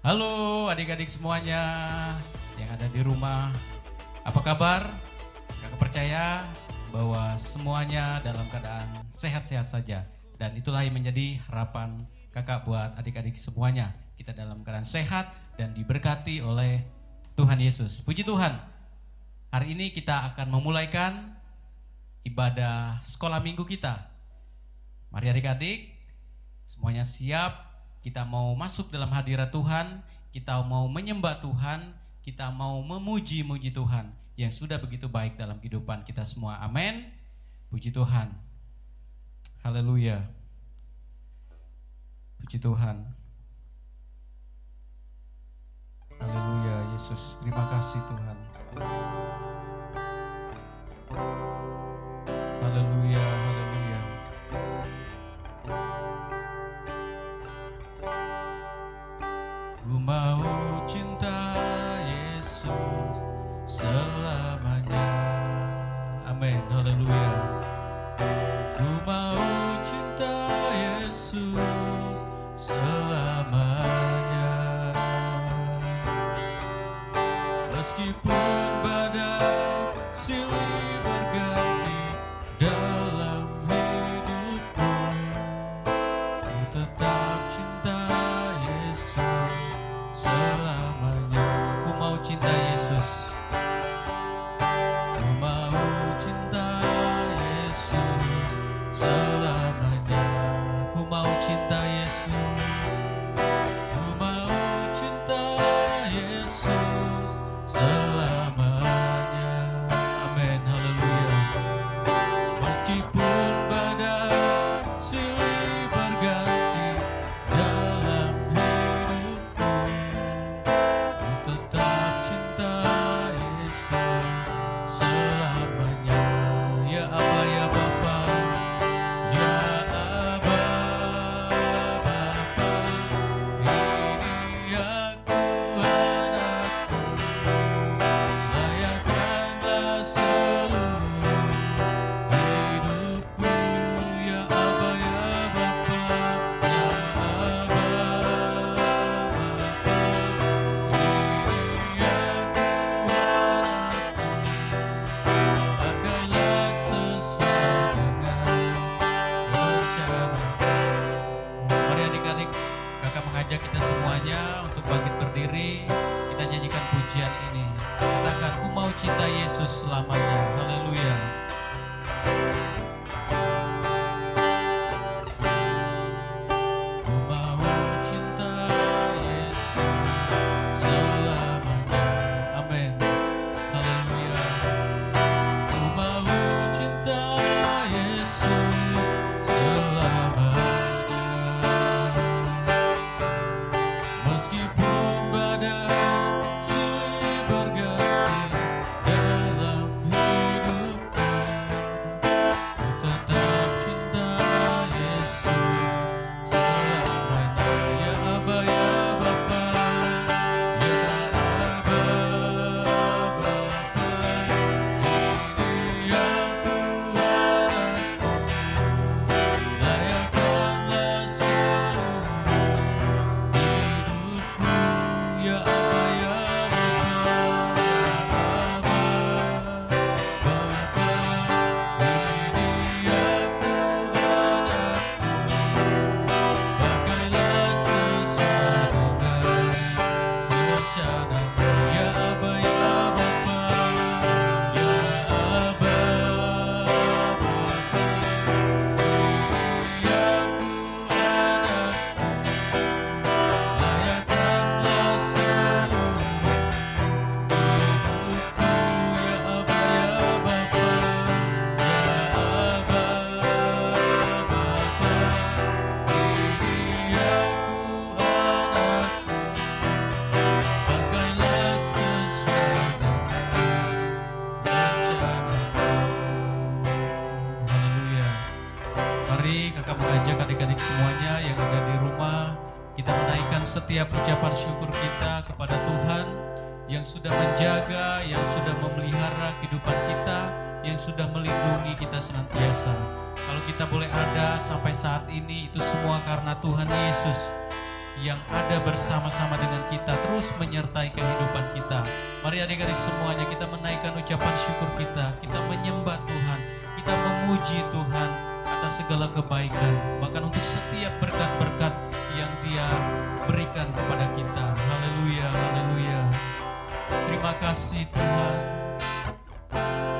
Halo adik-adik semuanya yang ada di rumah. Apa kabar? Gak percaya bahwa semuanya dalam keadaan sehat-sehat saja. Dan itulah yang menjadi harapan kakak buat adik-adik semuanya. Kita dalam keadaan sehat dan diberkati oleh Tuhan Yesus. Puji Tuhan. Hari ini kita akan memulaikan ibadah sekolah minggu kita. Mari adik-adik, semuanya siap kita mau masuk dalam hadirat Tuhan, kita mau menyembah Tuhan, kita mau memuji-muji Tuhan yang sudah begitu baik dalam kehidupan kita semua. Amin. Puji Tuhan. Haleluya. Puji Tuhan. Haleluya, Yesus. Terima kasih, Tuhan. to ajak kita semuanya untuk bangkit berdiri, kita nyanyikan pujian ini. Katakan, ku mau cinta Yesus selamanya. Haleluya. Ucapan syukur kita, kita menyembah Tuhan, kita memuji Tuhan atas segala kebaikan, bahkan untuk setiap berkat-berkat yang dia berikan kepada kita. Haleluya, haleluya. Terima kasih Tuhan.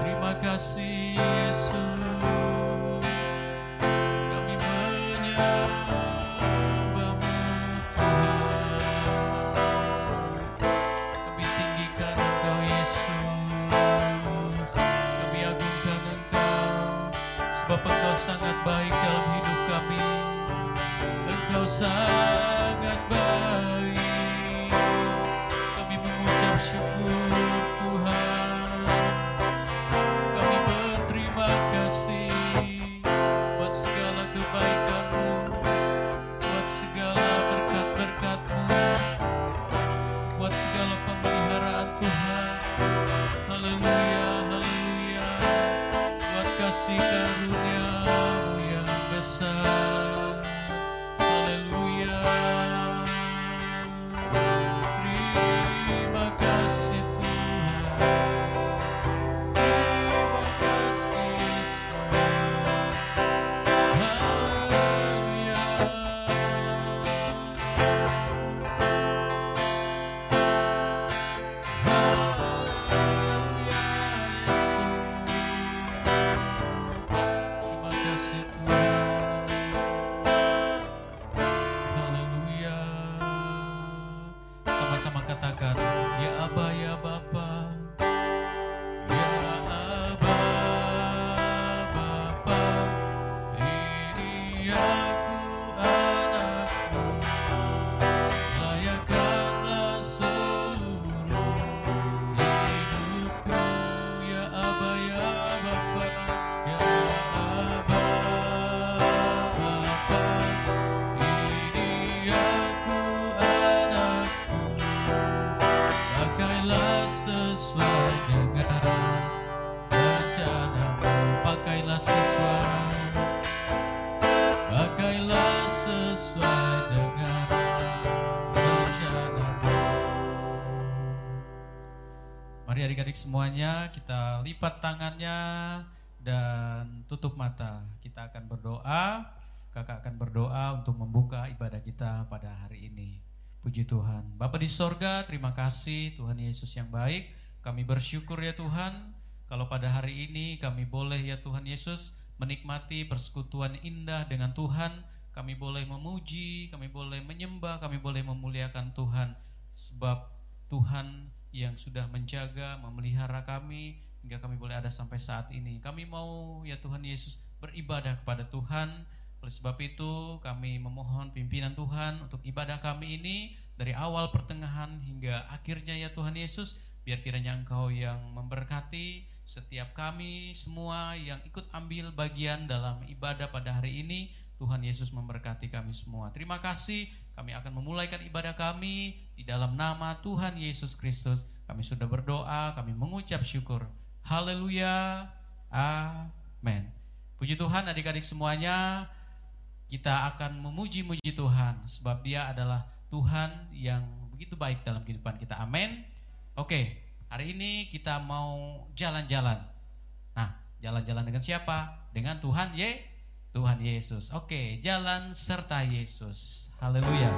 Terima kasih Yesus. Kami menyembahmu semuanya kita lipat tangannya dan tutup mata. Kita akan berdoa. Kakak akan berdoa untuk membuka ibadah kita pada hari ini. Puji Tuhan. Bapa di sorga, terima kasih Tuhan Yesus yang baik. Kami bersyukur ya Tuhan. Kalau pada hari ini kami boleh ya Tuhan Yesus menikmati persekutuan indah dengan Tuhan. Kami boleh memuji, kami boleh menyembah, kami boleh memuliakan Tuhan. Sebab Tuhan yang sudah menjaga, memelihara kami hingga kami boleh ada sampai saat ini. Kami mau ya Tuhan Yesus beribadah kepada Tuhan. Oleh sebab itu kami memohon pimpinan Tuhan untuk ibadah kami ini dari awal pertengahan hingga akhirnya ya Tuhan Yesus. Biar kiranya Engkau yang memberkati setiap kami semua yang ikut ambil bagian dalam ibadah pada hari ini. Tuhan Yesus memberkati kami semua. Terima kasih. Kami akan memulaikan ibadah kami di dalam nama Tuhan Yesus Kristus. Kami sudah berdoa, kami mengucap syukur. Haleluya. Amin. Puji Tuhan adik-adik semuanya. Kita akan memuji-muji Tuhan sebab Dia adalah Tuhan yang begitu baik dalam kehidupan kita. Amin. Oke, hari ini kita mau jalan-jalan. Nah, jalan-jalan dengan siapa? Dengan Tuhan Ye, Tuhan Yesus. Oke, jalan serta Yesus. Haleluya.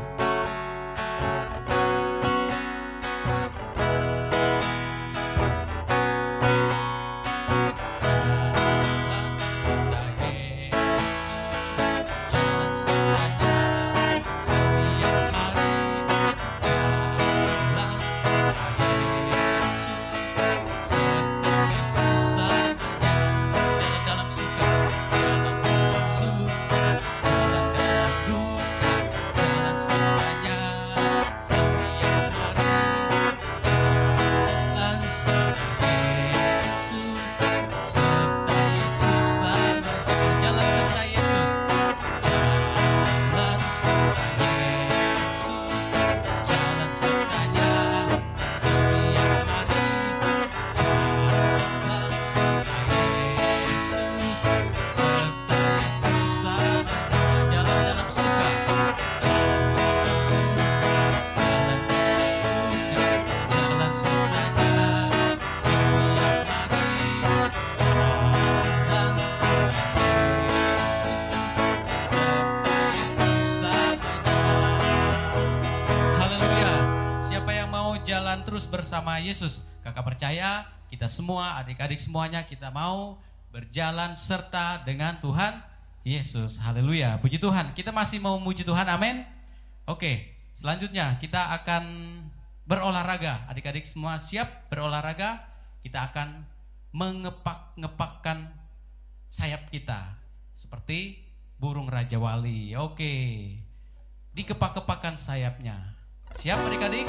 Bersama Yesus. Kakak percaya kita semua, adik-adik semuanya kita mau berjalan serta dengan Tuhan Yesus. Haleluya. Puji Tuhan. Kita masih mau memuji Tuhan. Amin. Oke, selanjutnya kita akan berolahraga. Adik-adik semua siap berolahraga? Kita akan mengepak-ngepakkan sayap kita seperti burung raja wali. Oke. Dikepak-kepakan sayapnya. Siap adik-adik?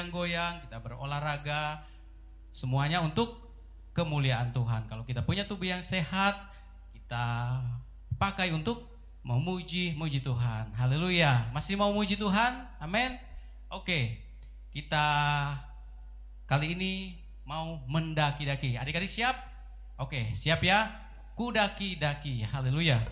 Bergoyang-goyang, kita berolahraga, semuanya untuk kemuliaan Tuhan. Kalau kita punya tubuh yang sehat, kita pakai untuk memuji muji Tuhan. Haleluya. Masih mau muji Tuhan? Amin. Oke. Kita kali ini mau mendaki-daki. Adik-adik siap? Oke, siap ya? Kudaki-daki. Haleluya.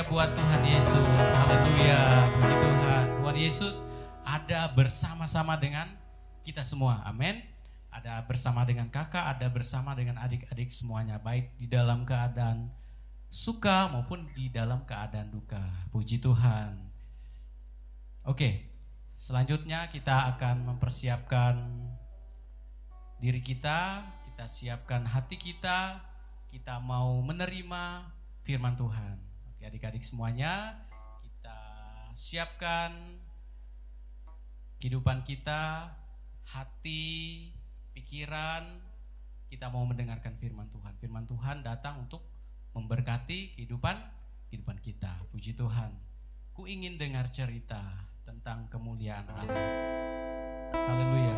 Meriah buat Tuhan Yesus. Haleluya. Puji Tuhan. Tuhan Yesus ada bersama-sama dengan kita semua. Amin. Ada bersama dengan kakak, ada bersama dengan adik-adik semuanya. Baik di dalam keadaan suka maupun di dalam keadaan duka. Puji Tuhan. Oke, selanjutnya kita akan mempersiapkan diri kita, kita siapkan hati kita, kita mau menerima firman Tuhan. Oke, adik-adik semuanya, kita siapkan kehidupan kita, hati, pikiran, kita mau mendengarkan firman Tuhan. Firman Tuhan datang untuk memberkati kehidupan kehidupan kita. Puji Tuhan. Ku ingin dengar cerita tentang kemuliaan Allah. Haleluya.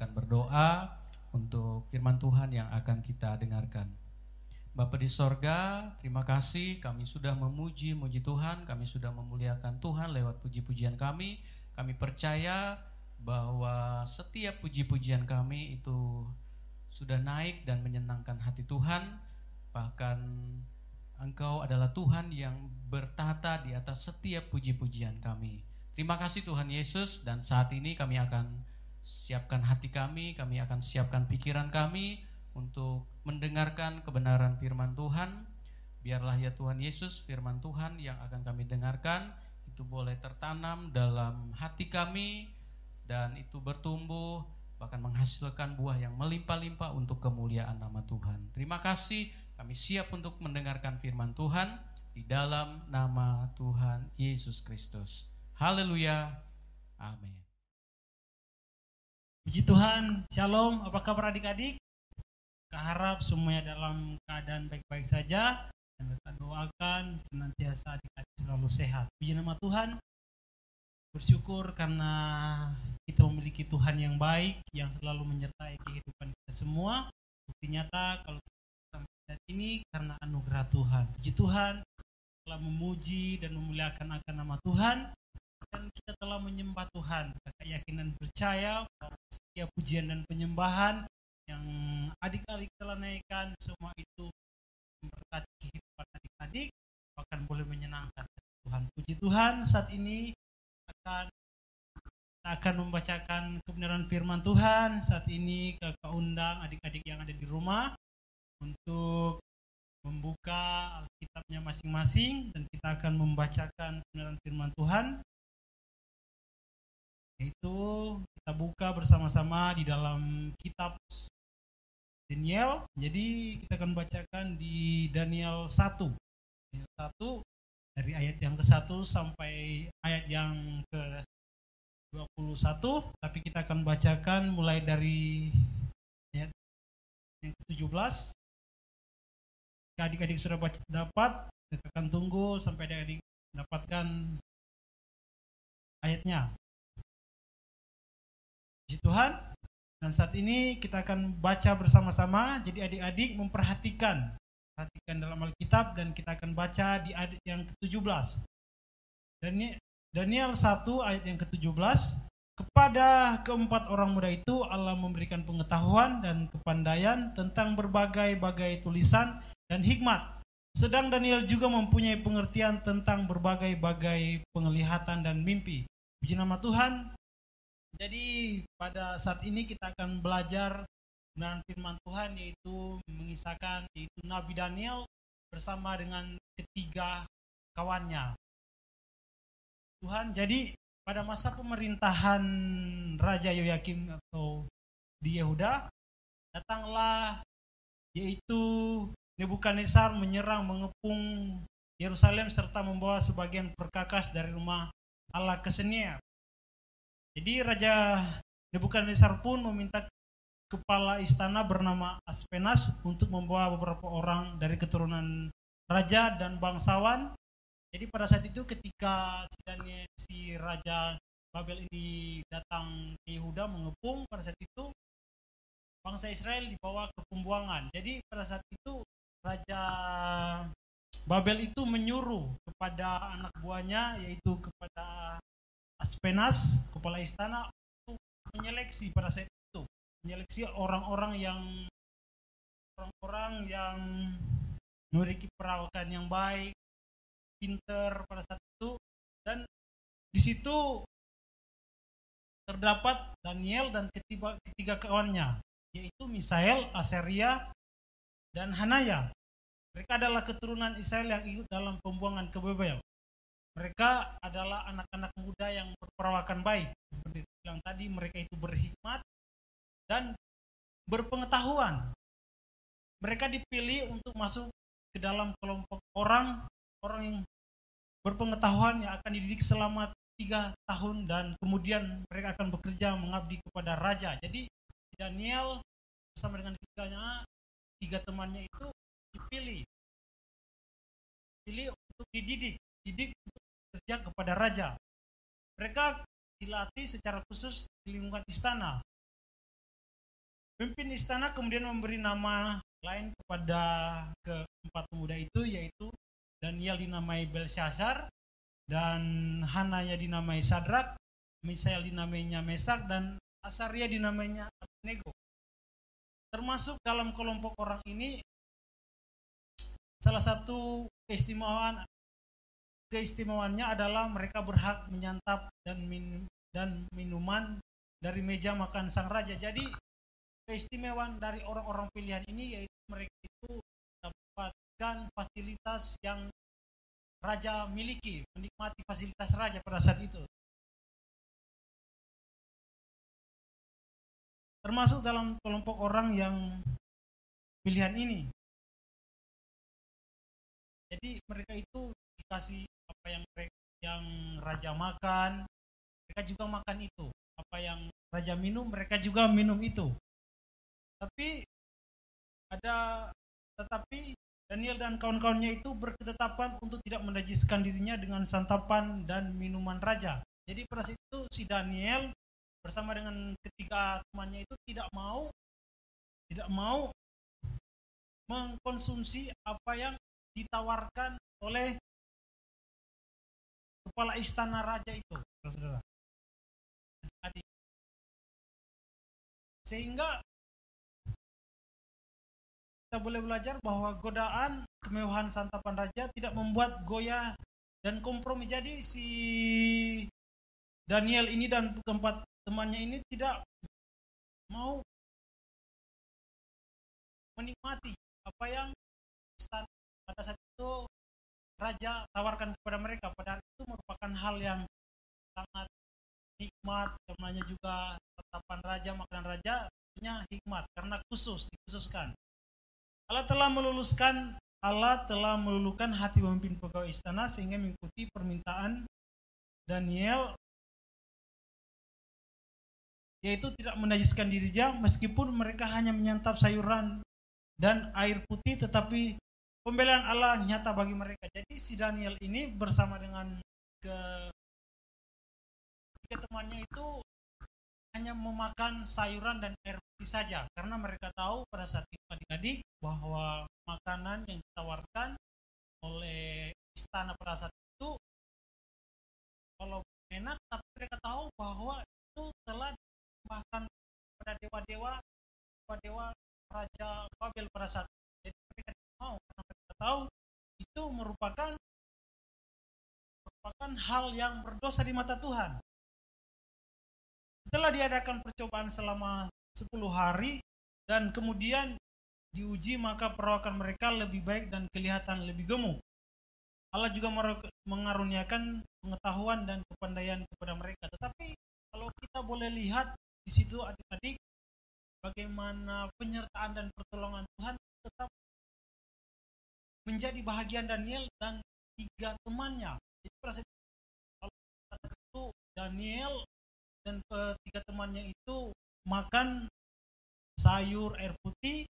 Akan berdoa untuk firman Tuhan yang akan kita dengarkan. Bapak di sorga, terima kasih kami sudah memuji muji Tuhan, kami sudah memuliakan Tuhan lewat puji-pujian kami. Kami percaya bahwa setiap puji-pujian kami itu sudah naik dan menyenangkan hati Tuhan. Bahkan Engkau adalah Tuhan yang bertata di atas setiap puji-pujian kami. Terima kasih Tuhan Yesus dan saat ini kami akan Siapkan hati kami, kami akan siapkan pikiran kami untuk mendengarkan kebenaran firman Tuhan. Biarlah ya Tuhan Yesus, firman Tuhan yang akan kami dengarkan itu boleh tertanam dalam hati kami dan itu bertumbuh bahkan menghasilkan buah yang melimpah-limpah untuk kemuliaan nama Tuhan. Terima kasih, kami siap untuk mendengarkan firman Tuhan di dalam nama Tuhan Yesus Kristus. Haleluya. Amin. Puji Tuhan, Shalom, apa kabar adik-adik? Keharap semuanya dalam keadaan baik-baik saja dan kita doakan senantiasa adik-adik selalu sehat. Puji nama Tuhan, bersyukur karena kita memiliki Tuhan yang baik yang selalu menyertai kehidupan kita semua. Bukti nyata kalau kita sampai saat ini karena anugerah Tuhan. Puji Tuhan telah memuji dan memuliakan akan nama Tuhan dan kita telah menyembah Tuhan. Keyakinan percaya setiap pujian dan penyembahan yang adik-adik telah naikkan semua itu memberkati kehidupan adik-adik bahkan boleh menyenangkan Tuhan. Puji Tuhan saat ini akan akan membacakan kebenaran firman Tuhan. Saat ini ke undang adik-adik yang ada di rumah untuk membuka Alkitabnya masing-masing dan kita akan membacakan kebenaran firman Tuhan itu kita buka bersama-sama di dalam kitab Daniel. Jadi kita akan bacakan di Daniel 1. Daniel 1 dari ayat yang ke-1 sampai ayat yang ke-21, tapi kita akan bacakan mulai dari ayat yang ke-17. Jika adik-adik sudah baca, dapat, kita akan tunggu sampai adik-adik mendapatkan ayatnya. Puji Tuhan. Dan saat ini kita akan baca bersama-sama. Jadi adik-adik memperhatikan. Perhatikan dalam Alkitab dan kita akan baca di ayat yang ke-17. Dan ini Daniel 1 ayat yang ke-17 kepada keempat orang muda itu Allah memberikan pengetahuan dan kepandaian tentang berbagai-bagai tulisan dan hikmat. Sedang Daniel juga mempunyai pengertian tentang berbagai-bagai penglihatan dan mimpi. Puji nama Tuhan. Jadi pada saat ini kita akan belajar dengan firman Tuhan yaitu mengisahkan yaitu Nabi Daniel bersama dengan ketiga kawannya. Tuhan, jadi pada masa pemerintahan Raja Yoyakim atau di Yehuda, datanglah yaitu Nebukadnezar menyerang mengepung Yerusalem serta membawa sebagian perkakas dari rumah Allah ke Senier. Jadi Raja Nebukadnezar pun meminta kepala istana bernama Aspenas untuk membawa beberapa orang dari keturunan raja dan bangsawan jadi pada saat itu ketika sedangnya si Raja Babel ini datang ke Yehuda mengepung, pada saat itu bangsa Israel dibawa ke pembuangan. Jadi pada saat itu Raja Babel itu menyuruh kepada anak buahnya yaitu kepada Aspenas, kepala istana untuk menyeleksi pada saat itu, menyeleksi orang-orang yang orang-orang yang memiliki perawakan yang baik, pinter pada saat itu dan di situ terdapat Daniel dan ketiga, ketiga kawannya yaitu Misael, Aseria, dan Hanaya. Mereka adalah keturunan Israel yang ikut dalam pembuangan ke Babel. Mereka adalah anak-anak muda yang berperawakan baik. Seperti yang tadi, mereka itu berhikmat dan berpengetahuan. Mereka dipilih untuk masuk ke dalam kelompok orang orang yang berpengetahuan yang akan dididik selama tiga tahun dan kemudian mereka akan bekerja mengabdi kepada raja. Jadi Daniel bersama dengan tiganya, tiga temannya itu dipilih, pilih untuk dididik, didik bekerja kepada raja. Mereka dilatih secara khusus di lingkungan istana. Pemimpin istana kemudian memberi nama lain kepada keempat pemuda itu yaitu Daniel dinamai Belshazzar dan Hanaya dinamai Sadrak, Misael dinamainya Mesak dan Asaria dinamainya Abednego. Termasuk dalam kelompok orang ini salah satu keistimewaan keistimewaannya adalah mereka berhak menyantap dan min, dan minuman dari meja makan sang raja. Jadi keistimewaan dari orang-orang pilihan ini yaitu mereka itu mendapatkan fasilitas yang raja miliki, menikmati fasilitas raja pada saat itu. Termasuk dalam kelompok orang yang pilihan ini. Jadi mereka itu dikasih apa yang yang raja makan, mereka juga makan itu. Apa yang raja minum, mereka juga minum itu. Tapi ada tetapi Daniel dan kawan-kawannya itu berketetapan untuk tidak menajiskan dirinya dengan santapan dan minuman raja. Jadi pada itu si Daniel bersama dengan ketiga temannya itu tidak mau tidak mau mengkonsumsi apa yang ditawarkan oleh kepala istana raja itu, saudara. Sehingga kita boleh belajar bahwa godaan kemewahan santapan raja tidak membuat goyah dan kompromi. Jadi si Daniel ini dan keempat temannya ini tidak mau menikmati apa yang pada saat itu raja tawarkan kepada mereka. Padahal itu merupakan hal yang sangat nikmat, namanya juga santapan raja, makanan raja punya hikmat karena khusus dikhususkan. Allah telah meluluskan Allah telah melulukan hati pemimpin pegawai istana sehingga mengikuti permintaan Daniel yaitu tidak menajiskan dirinya meskipun mereka hanya menyantap sayuran dan air putih tetapi pembelaan Allah nyata bagi mereka. Jadi si Daniel ini bersama dengan ke temannya itu hanya memakan sayuran dan air putih saja karena mereka tahu pada saat itu adik-adik bahwa makanan yang ditawarkan oleh istana pada saat itu kalau enak tapi mereka tahu bahwa itu telah bahkan pada dewa-dewa dewa-dewa raja Babel pada saat itu. jadi mereka tidak mau karena tahu itu merupakan merupakan hal yang berdosa di mata Tuhan setelah diadakan percobaan selama 10 hari dan kemudian diuji maka perawakan mereka lebih baik dan kelihatan lebih gemuk. Allah juga mengaruniakan pengetahuan dan kepandaian kepada mereka. Tetapi kalau kita boleh lihat di situ adik-adik bagaimana penyertaan dan pertolongan Tuhan tetap menjadi bahagian Daniel dan tiga temannya. Jadi pada saat itu Daniel dan tiga temannya itu makan sayur air putih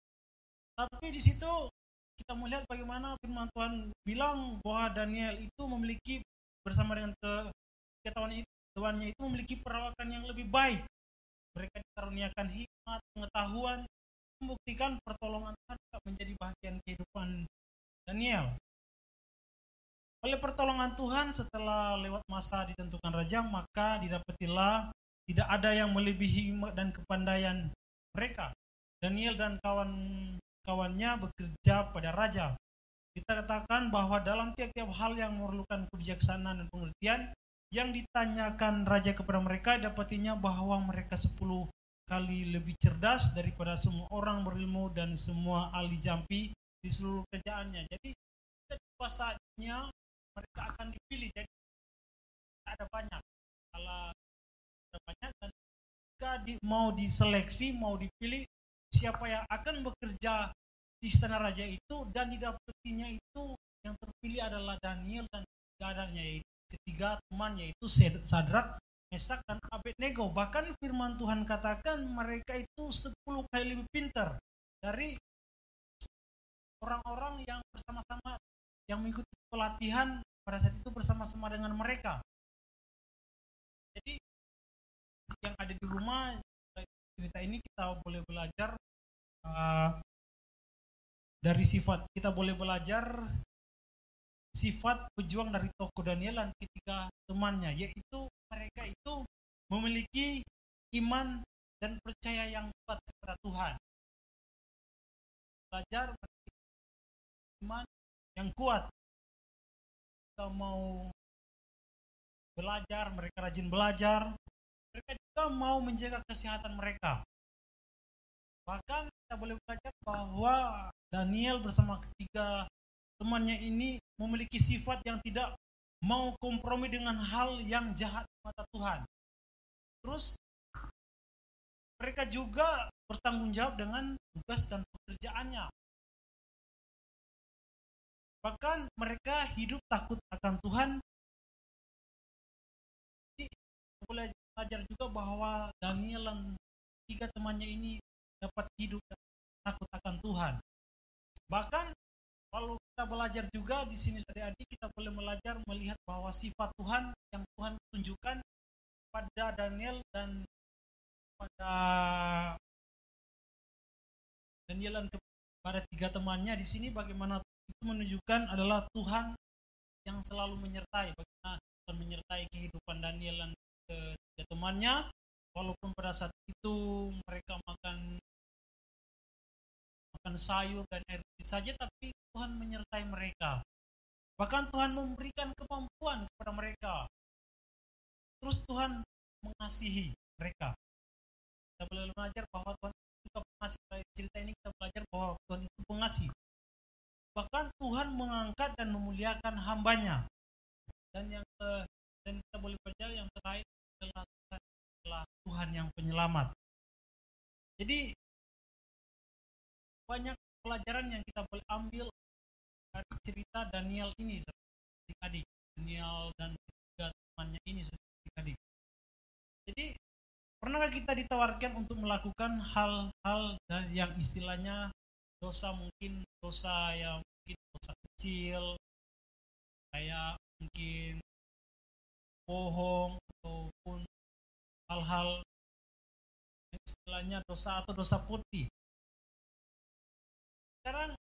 tapi di situ kita melihat bagaimana firman Tuhan bilang bahwa Daniel itu memiliki bersama dengan ke ketahuan itu tuannya itu memiliki perawakan yang lebih baik. Mereka dikaruniakan hikmat, pengetahuan, membuktikan pertolongan Tuhan menjadi bagian kehidupan Daniel. Oleh pertolongan Tuhan setelah lewat masa ditentukan raja, maka didapatilah tidak ada yang melebihi hikmat dan kepandaian mereka. Daniel dan kawan kawannya bekerja pada raja. Kita katakan bahwa dalam tiap-tiap hal yang memerlukan kebijaksanaan dan pengertian, yang ditanyakan raja kepada mereka dapatinya bahwa mereka sepuluh kali lebih cerdas daripada semua orang berilmu dan semua ahli jampi di seluruh kerjaannya. Jadi pasanya mereka akan dipilih. Jadi ada banyak. Kalau ada banyak dan jika di, mau diseleksi, mau dipilih, siapa yang akan bekerja di istana raja itu dan didapatinya itu yang terpilih adalah Daniel dan ketiga yaitu ketiga temannya itu Sadrak, Mesak dan Abednego. Bahkan firman Tuhan katakan mereka itu sepuluh kali lebih pintar dari orang-orang yang bersama-sama yang mengikuti pelatihan pada saat itu bersama-sama dengan mereka. Jadi yang ada di rumah cerita ini kita boleh belajar uh, dari sifat kita boleh belajar sifat pejuang dari tokoh Daniel dan ketiga temannya yaitu mereka itu memiliki iman dan percaya yang kuat kepada Tuhan belajar iman yang kuat kita mau belajar mereka rajin belajar mereka juga mau menjaga kesehatan mereka bahkan kita boleh belajar bahwa Daniel bersama ketiga temannya ini memiliki sifat yang tidak mau kompromi dengan hal yang jahat di mata Tuhan. Terus mereka juga bertanggung jawab dengan tugas dan pekerjaannya. Bahkan mereka hidup takut akan Tuhan. Jadi boleh belajar juga bahwa Daniel dan tiga temannya ini dapat hidup takut akan Tuhan. Bahkan kalau kita belajar juga di sini adik-adik kita boleh belajar melihat bahwa sifat Tuhan yang Tuhan tunjukkan pada Daniel dan pada Daniel dan kepada tiga temannya di sini bagaimana itu menunjukkan adalah Tuhan yang selalu menyertai bagaimana Tuhan menyertai kehidupan Daniel dan ketiga temannya walaupun pada saat itu mereka makan makan sayur dan air putih saja, tapi Tuhan menyertai mereka. Bahkan Tuhan memberikan kemampuan kepada mereka. Terus Tuhan mengasihi mereka. Kita belajar bahwa Tuhan juga pengasih. Dari cerita ini kita belajar bahwa Tuhan itu pengasih. Bahkan Tuhan mengangkat dan memuliakan hambanya. Dan yang ke, dan kita boleh belajar yang terakhir adalah Tuhan, adalah Tuhan yang penyelamat. Jadi banyak pelajaran yang kita boleh ambil dari cerita Daniel ini adik-adik Daniel dan tiga temannya ini adik-adik jadi pernahkah kita ditawarkan untuk melakukan hal-hal yang istilahnya dosa mungkin dosa yang mungkin dosa kecil kayak mungkin bohong ataupun hal-hal istilahnya dosa atau dosa putih sekarang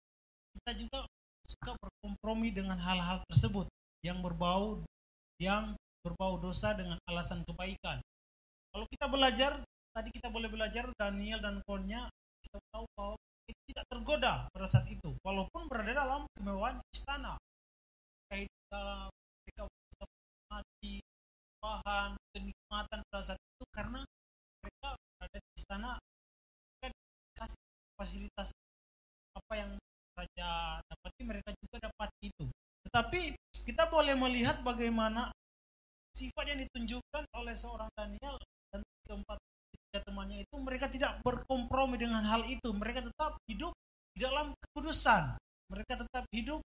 kita juga suka berkompromi dengan hal-hal tersebut yang berbau yang berbau dosa dengan alasan kebaikan. Kalau kita belajar, tadi kita boleh belajar Daniel dan kawannya, kita tahu bahwa itu tidak tergoda pada saat itu, walaupun berada dalam kemewahan istana. Kayak mereka bisa mati, bahan, kenikmatan pada saat itu karena mereka berada di istana, mereka dikasih fasilitas apa yang raja dapati mereka juga dapat itu. Tetapi kita boleh melihat bagaimana sifat yang ditunjukkan oleh seorang Daniel dan keempat temannya itu mereka tidak berkompromi dengan hal itu. Mereka tetap hidup di dalam kekudusan. Mereka tetap hidup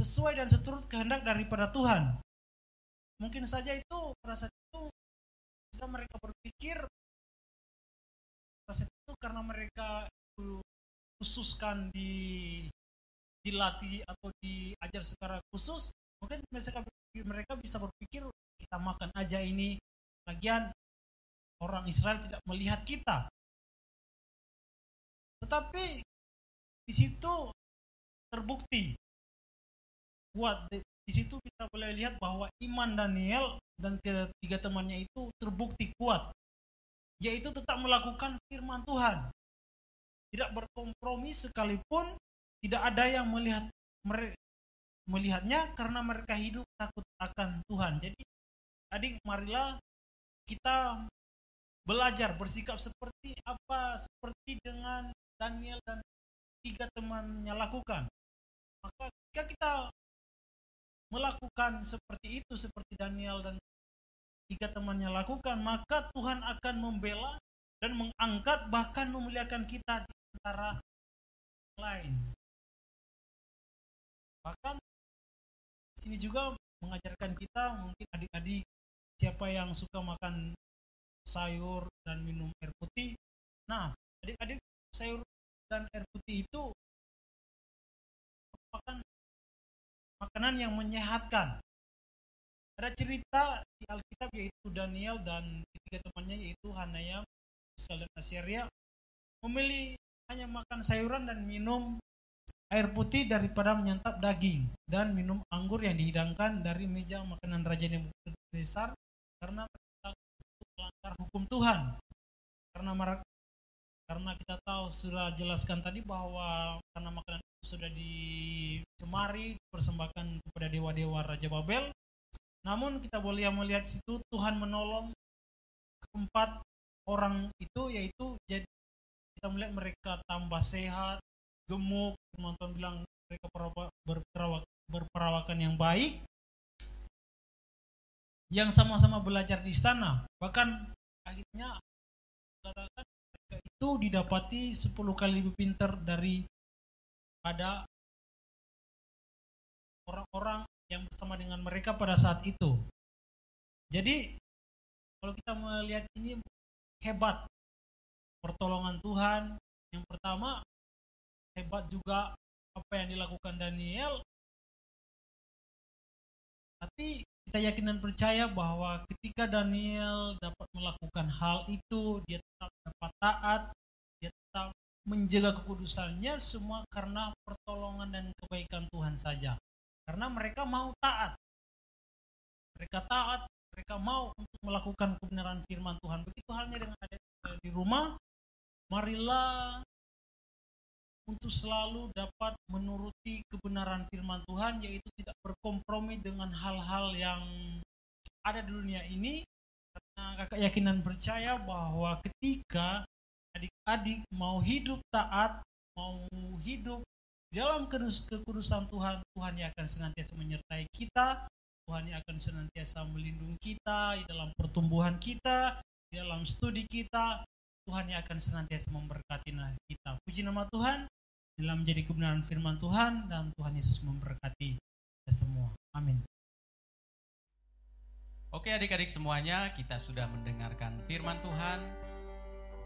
sesuai dan seturut kehendak daripada Tuhan. Mungkin saja itu saat itu bisa mereka berpikir saat itu karena mereka khususkan di dilatih atau diajar secara khusus, mungkin mereka mereka bisa berpikir kita makan aja ini. Lagian orang Israel tidak melihat kita. Tetapi di situ terbukti kuat di situ kita boleh lihat bahwa iman Daniel dan ketiga temannya itu terbukti kuat yaitu tetap melakukan firman Tuhan tidak berkompromi sekalipun tidak ada yang melihat melihatnya karena mereka hidup takut akan Tuhan. Jadi adik marilah kita belajar bersikap seperti apa seperti dengan Daniel dan tiga temannya lakukan. Maka jika kita melakukan seperti itu seperti Daniel dan tiga temannya lakukan, maka Tuhan akan membela dan mengangkat bahkan memuliakan kita di antara lain. Bahkan sini juga mengajarkan kita mungkin adik-adik siapa yang suka makan sayur dan minum air putih. Nah, adik-adik sayur dan air putih itu merupakan makanan yang menyehatkan. Ada cerita di Alkitab yaitu Daniel dan ketiga temannya yaitu Hanaya, dan Assyria memilih hanya makan sayuran dan minum air putih daripada menyantap daging dan minum anggur yang dihidangkan dari meja makanan Raja Nebukadnezar karena melanggar hukum Tuhan. Karena karena kita tahu sudah jelaskan tadi bahwa karena makanan itu sudah dicemari persembahkan kepada dewa-dewa Raja Babel. Namun kita boleh melihat situ Tuhan menolong keempat orang itu yaitu jadi kita melihat mereka tambah sehat, gemuk, penonton bilang mereka berperawak, berperawakan yang baik, yang sama-sama belajar di istana. Bahkan akhirnya mereka itu didapati 10 kali lebih pintar dari pada orang-orang yang bersama dengan mereka pada saat itu. Jadi kalau kita melihat ini hebat pertolongan Tuhan. Yang pertama hebat juga apa yang dilakukan Daniel. Tapi kita yakin dan percaya bahwa ketika Daniel dapat melakukan hal itu, dia tetap dapat taat, dia tetap menjaga kekudusannya semua karena pertolongan dan kebaikan Tuhan saja. Karena mereka mau taat. Mereka taat, mereka mau untuk melakukan kebenaran firman Tuhan. Begitu halnya dengan ada di rumah, marilah untuk selalu dapat menuruti kebenaran firman Tuhan yaitu tidak berkompromi dengan hal-hal yang ada di dunia ini karena kakak yakin dan percaya bahwa ketika adik-adik mau hidup taat mau hidup dalam kekudusan Tuhan Tuhan yang akan senantiasa menyertai kita Tuhan yang akan senantiasa melindungi kita di dalam pertumbuhan kita di dalam studi kita Tuhan yang akan senantiasa memberkati kita. Puji nama Tuhan dalam menjadi kebenaran firman Tuhan dan Tuhan Yesus memberkati kita semua. Amin. Oke adik-adik semuanya, kita sudah mendengarkan firman Tuhan.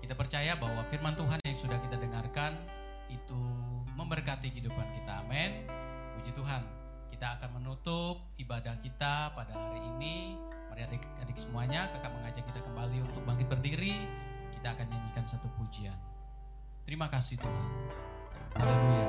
Kita percaya bahwa firman Tuhan yang sudah kita dengarkan itu memberkati kehidupan kita. Amin. Puji Tuhan. Kita akan menutup ibadah kita pada hari ini. Mari adik-adik semuanya, kakak mengajak kita kembali untuk bangkit berdiri kita akan nyanyikan satu pujian. Terima kasih Tuhan. Haleluya.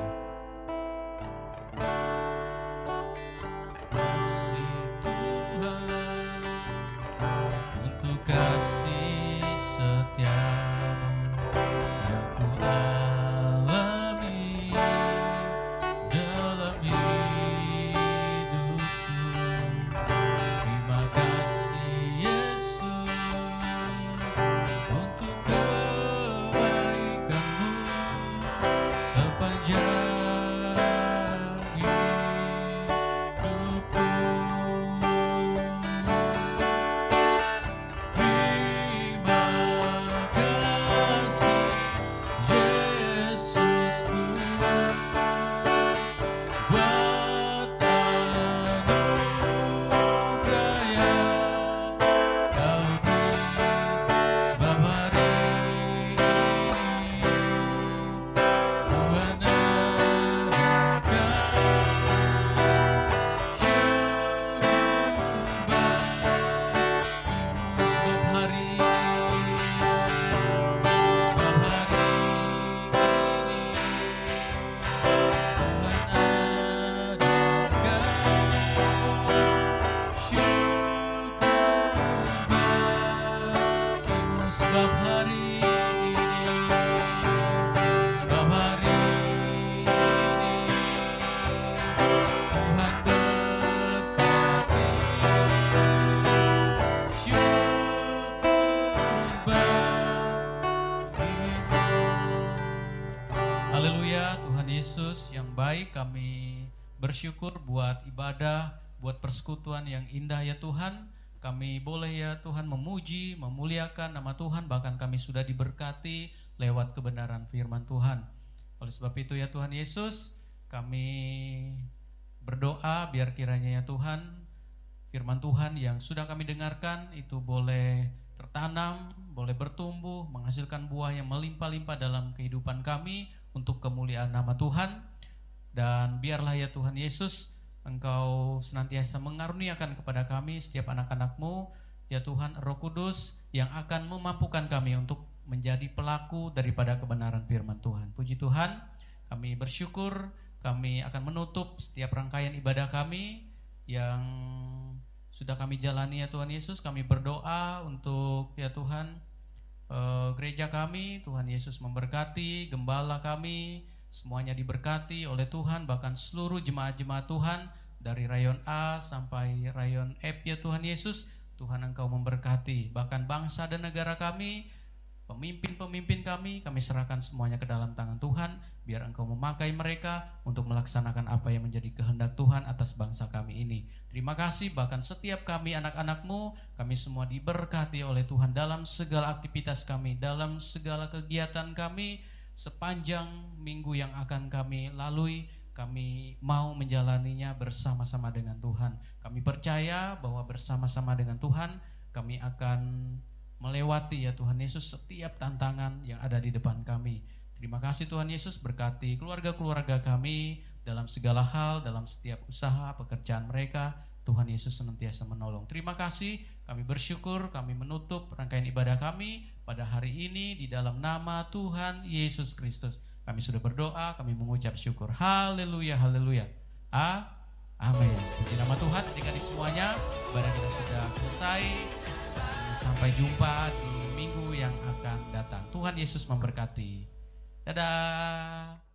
Terbaik. Kami bersyukur buat ibadah, buat persekutuan yang indah ya Tuhan. Kami boleh ya Tuhan memuji, memuliakan nama Tuhan, bahkan kami sudah diberkati lewat kebenaran firman Tuhan. Oleh sebab itu ya Tuhan Yesus, kami berdoa biar kiranya ya Tuhan firman Tuhan yang sudah kami dengarkan itu boleh tertanam, boleh bertumbuh, menghasilkan buah yang melimpah-limpah dalam kehidupan kami untuk kemuliaan nama Tuhan. Dan biarlah ya Tuhan Yesus, Engkau senantiasa mengaruniakan kepada kami setiap anak-anakmu, ya Tuhan Roh Kudus yang akan memampukan kami untuk menjadi pelaku daripada kebenaran firman Tuhan. Puji Tuhan, kami bersyukur, kami akan menutup setiap rangkaian ibadah kami yang sudah kami jalani ya Tuhan Yesus. Kami berdoa untuk ya Tuhan eh, gereja kami. Tuhan Yesus memberkati gembala kami semuanya diberkati oleh Tuhan bahkan seluruh jemaat-jemaat Tuhan dari rayon A sampai rayon F ya Tuhan Yesus Tuhan Engkau memberkati bahkan bangsa dan negara kami Pemimpin-pemimpin kami, kami serahkan semuanya ke dalam tangan Tuhan, biar Engkau memakai mereka untuk melaksanakan apa yang menjadi kehendak Tuhan atas bangsa kami ini. Terima kasih, bahkan setiap kami anak-anakmu, kami semua diberkati oleh Tuhan dalam segala aktivitas kami, dalam segala kegiatan kami, sepanjang minggu yang akan kami lalui, kami mau menjalaninya bersama-sama dengan Tuhan. Kami percaya bahwa bersama-sama dengan Tuhan, kami akan melewati ya Tuhan Yesus setiap tantangan yang ada di depan kami. Terima kasih Tuhan Yesus berkati keluarga-keluarga kami dalam segala hal, dalam setiap usaha, pekerjaan mereka. Tuhan Yesus senantiasa menolong. Terima kasih, kami bersyukur, kami menutup rangkaian ibadah kami pada hari ini di dalam nama Tuhan Yesus Kristus. Kami sudah berdoa, kami mengucap syukur. Haleluya, haleluya. Amin. Puji nama Tuhan, adik-adik semuanya, ibadah kita sudah selesai. Sampai jumpa di minggu yang akan datang. Tuhan Yesus memberkati. Dadah.